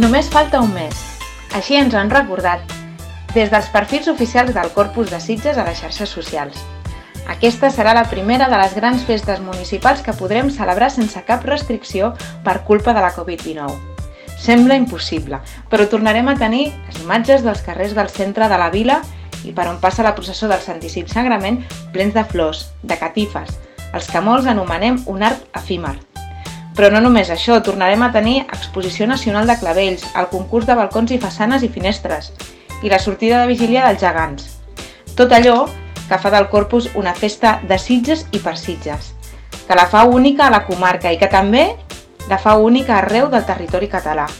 Només falta un mes. Així ens han recordat des dels perfils oficials del Corpus de Sitges a les xarxes socials. Aquesta serà la primera de les grans festes municipals que podrem celebrar sense cap restricció per culpa de la Covid-19. Sembla impossible, però tornarem a tenir les imatges dels carrers del centre de la vila i per on passa la processó del Santíssim Sagrament plens de flors, de catifes, els que molts anomenem un art efímer. Però no només això, tornarem a tenir Exposició Nacional de Clavells, el concurs de balcons i façanes i finestres, i la sortida de vigília dels gegants. Tot allò que fa del Corpus una festa de Sitges i per Sitges, que la fa única a la comarca i que també la fa única arreu del territori català.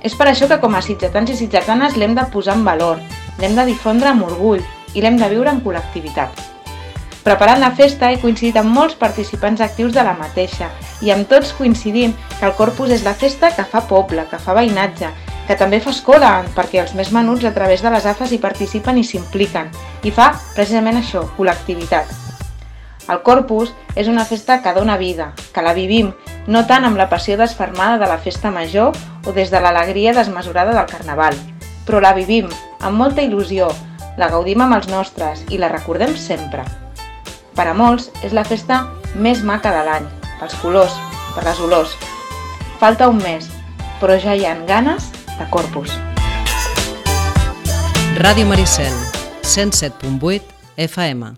És per això que com a sitgetans i sitgetanes l'hem de posar en valor, l'hem de difondre amb orgull i l'hem de viure en col·lectivitat. Preparant la festa he coincidit amb molts participants actius de la mateixa i amb tots coincidim que el Corpus és la festa que fa poble, que fa veïnatge, que també fa escola, perquè els més menuts a través de les AFAs hi participen i s'impliquen, i fa precisament això, col·lectivitat. El Corpus és una festa que dona vida, que la vivim, no tant amb la passió desfermada de la festa major o des de l'alegria desmesurada del Carnaval, però la vivim amb molta il·lusió, la gaudim amb els nostres i la recordem sempre. Per a molts és la festa més maca de l'any, pels colors, per les olors. Falta un mes, però ja hi ha ganes de Corpus. Ràdio Maricel, 107.8 FM.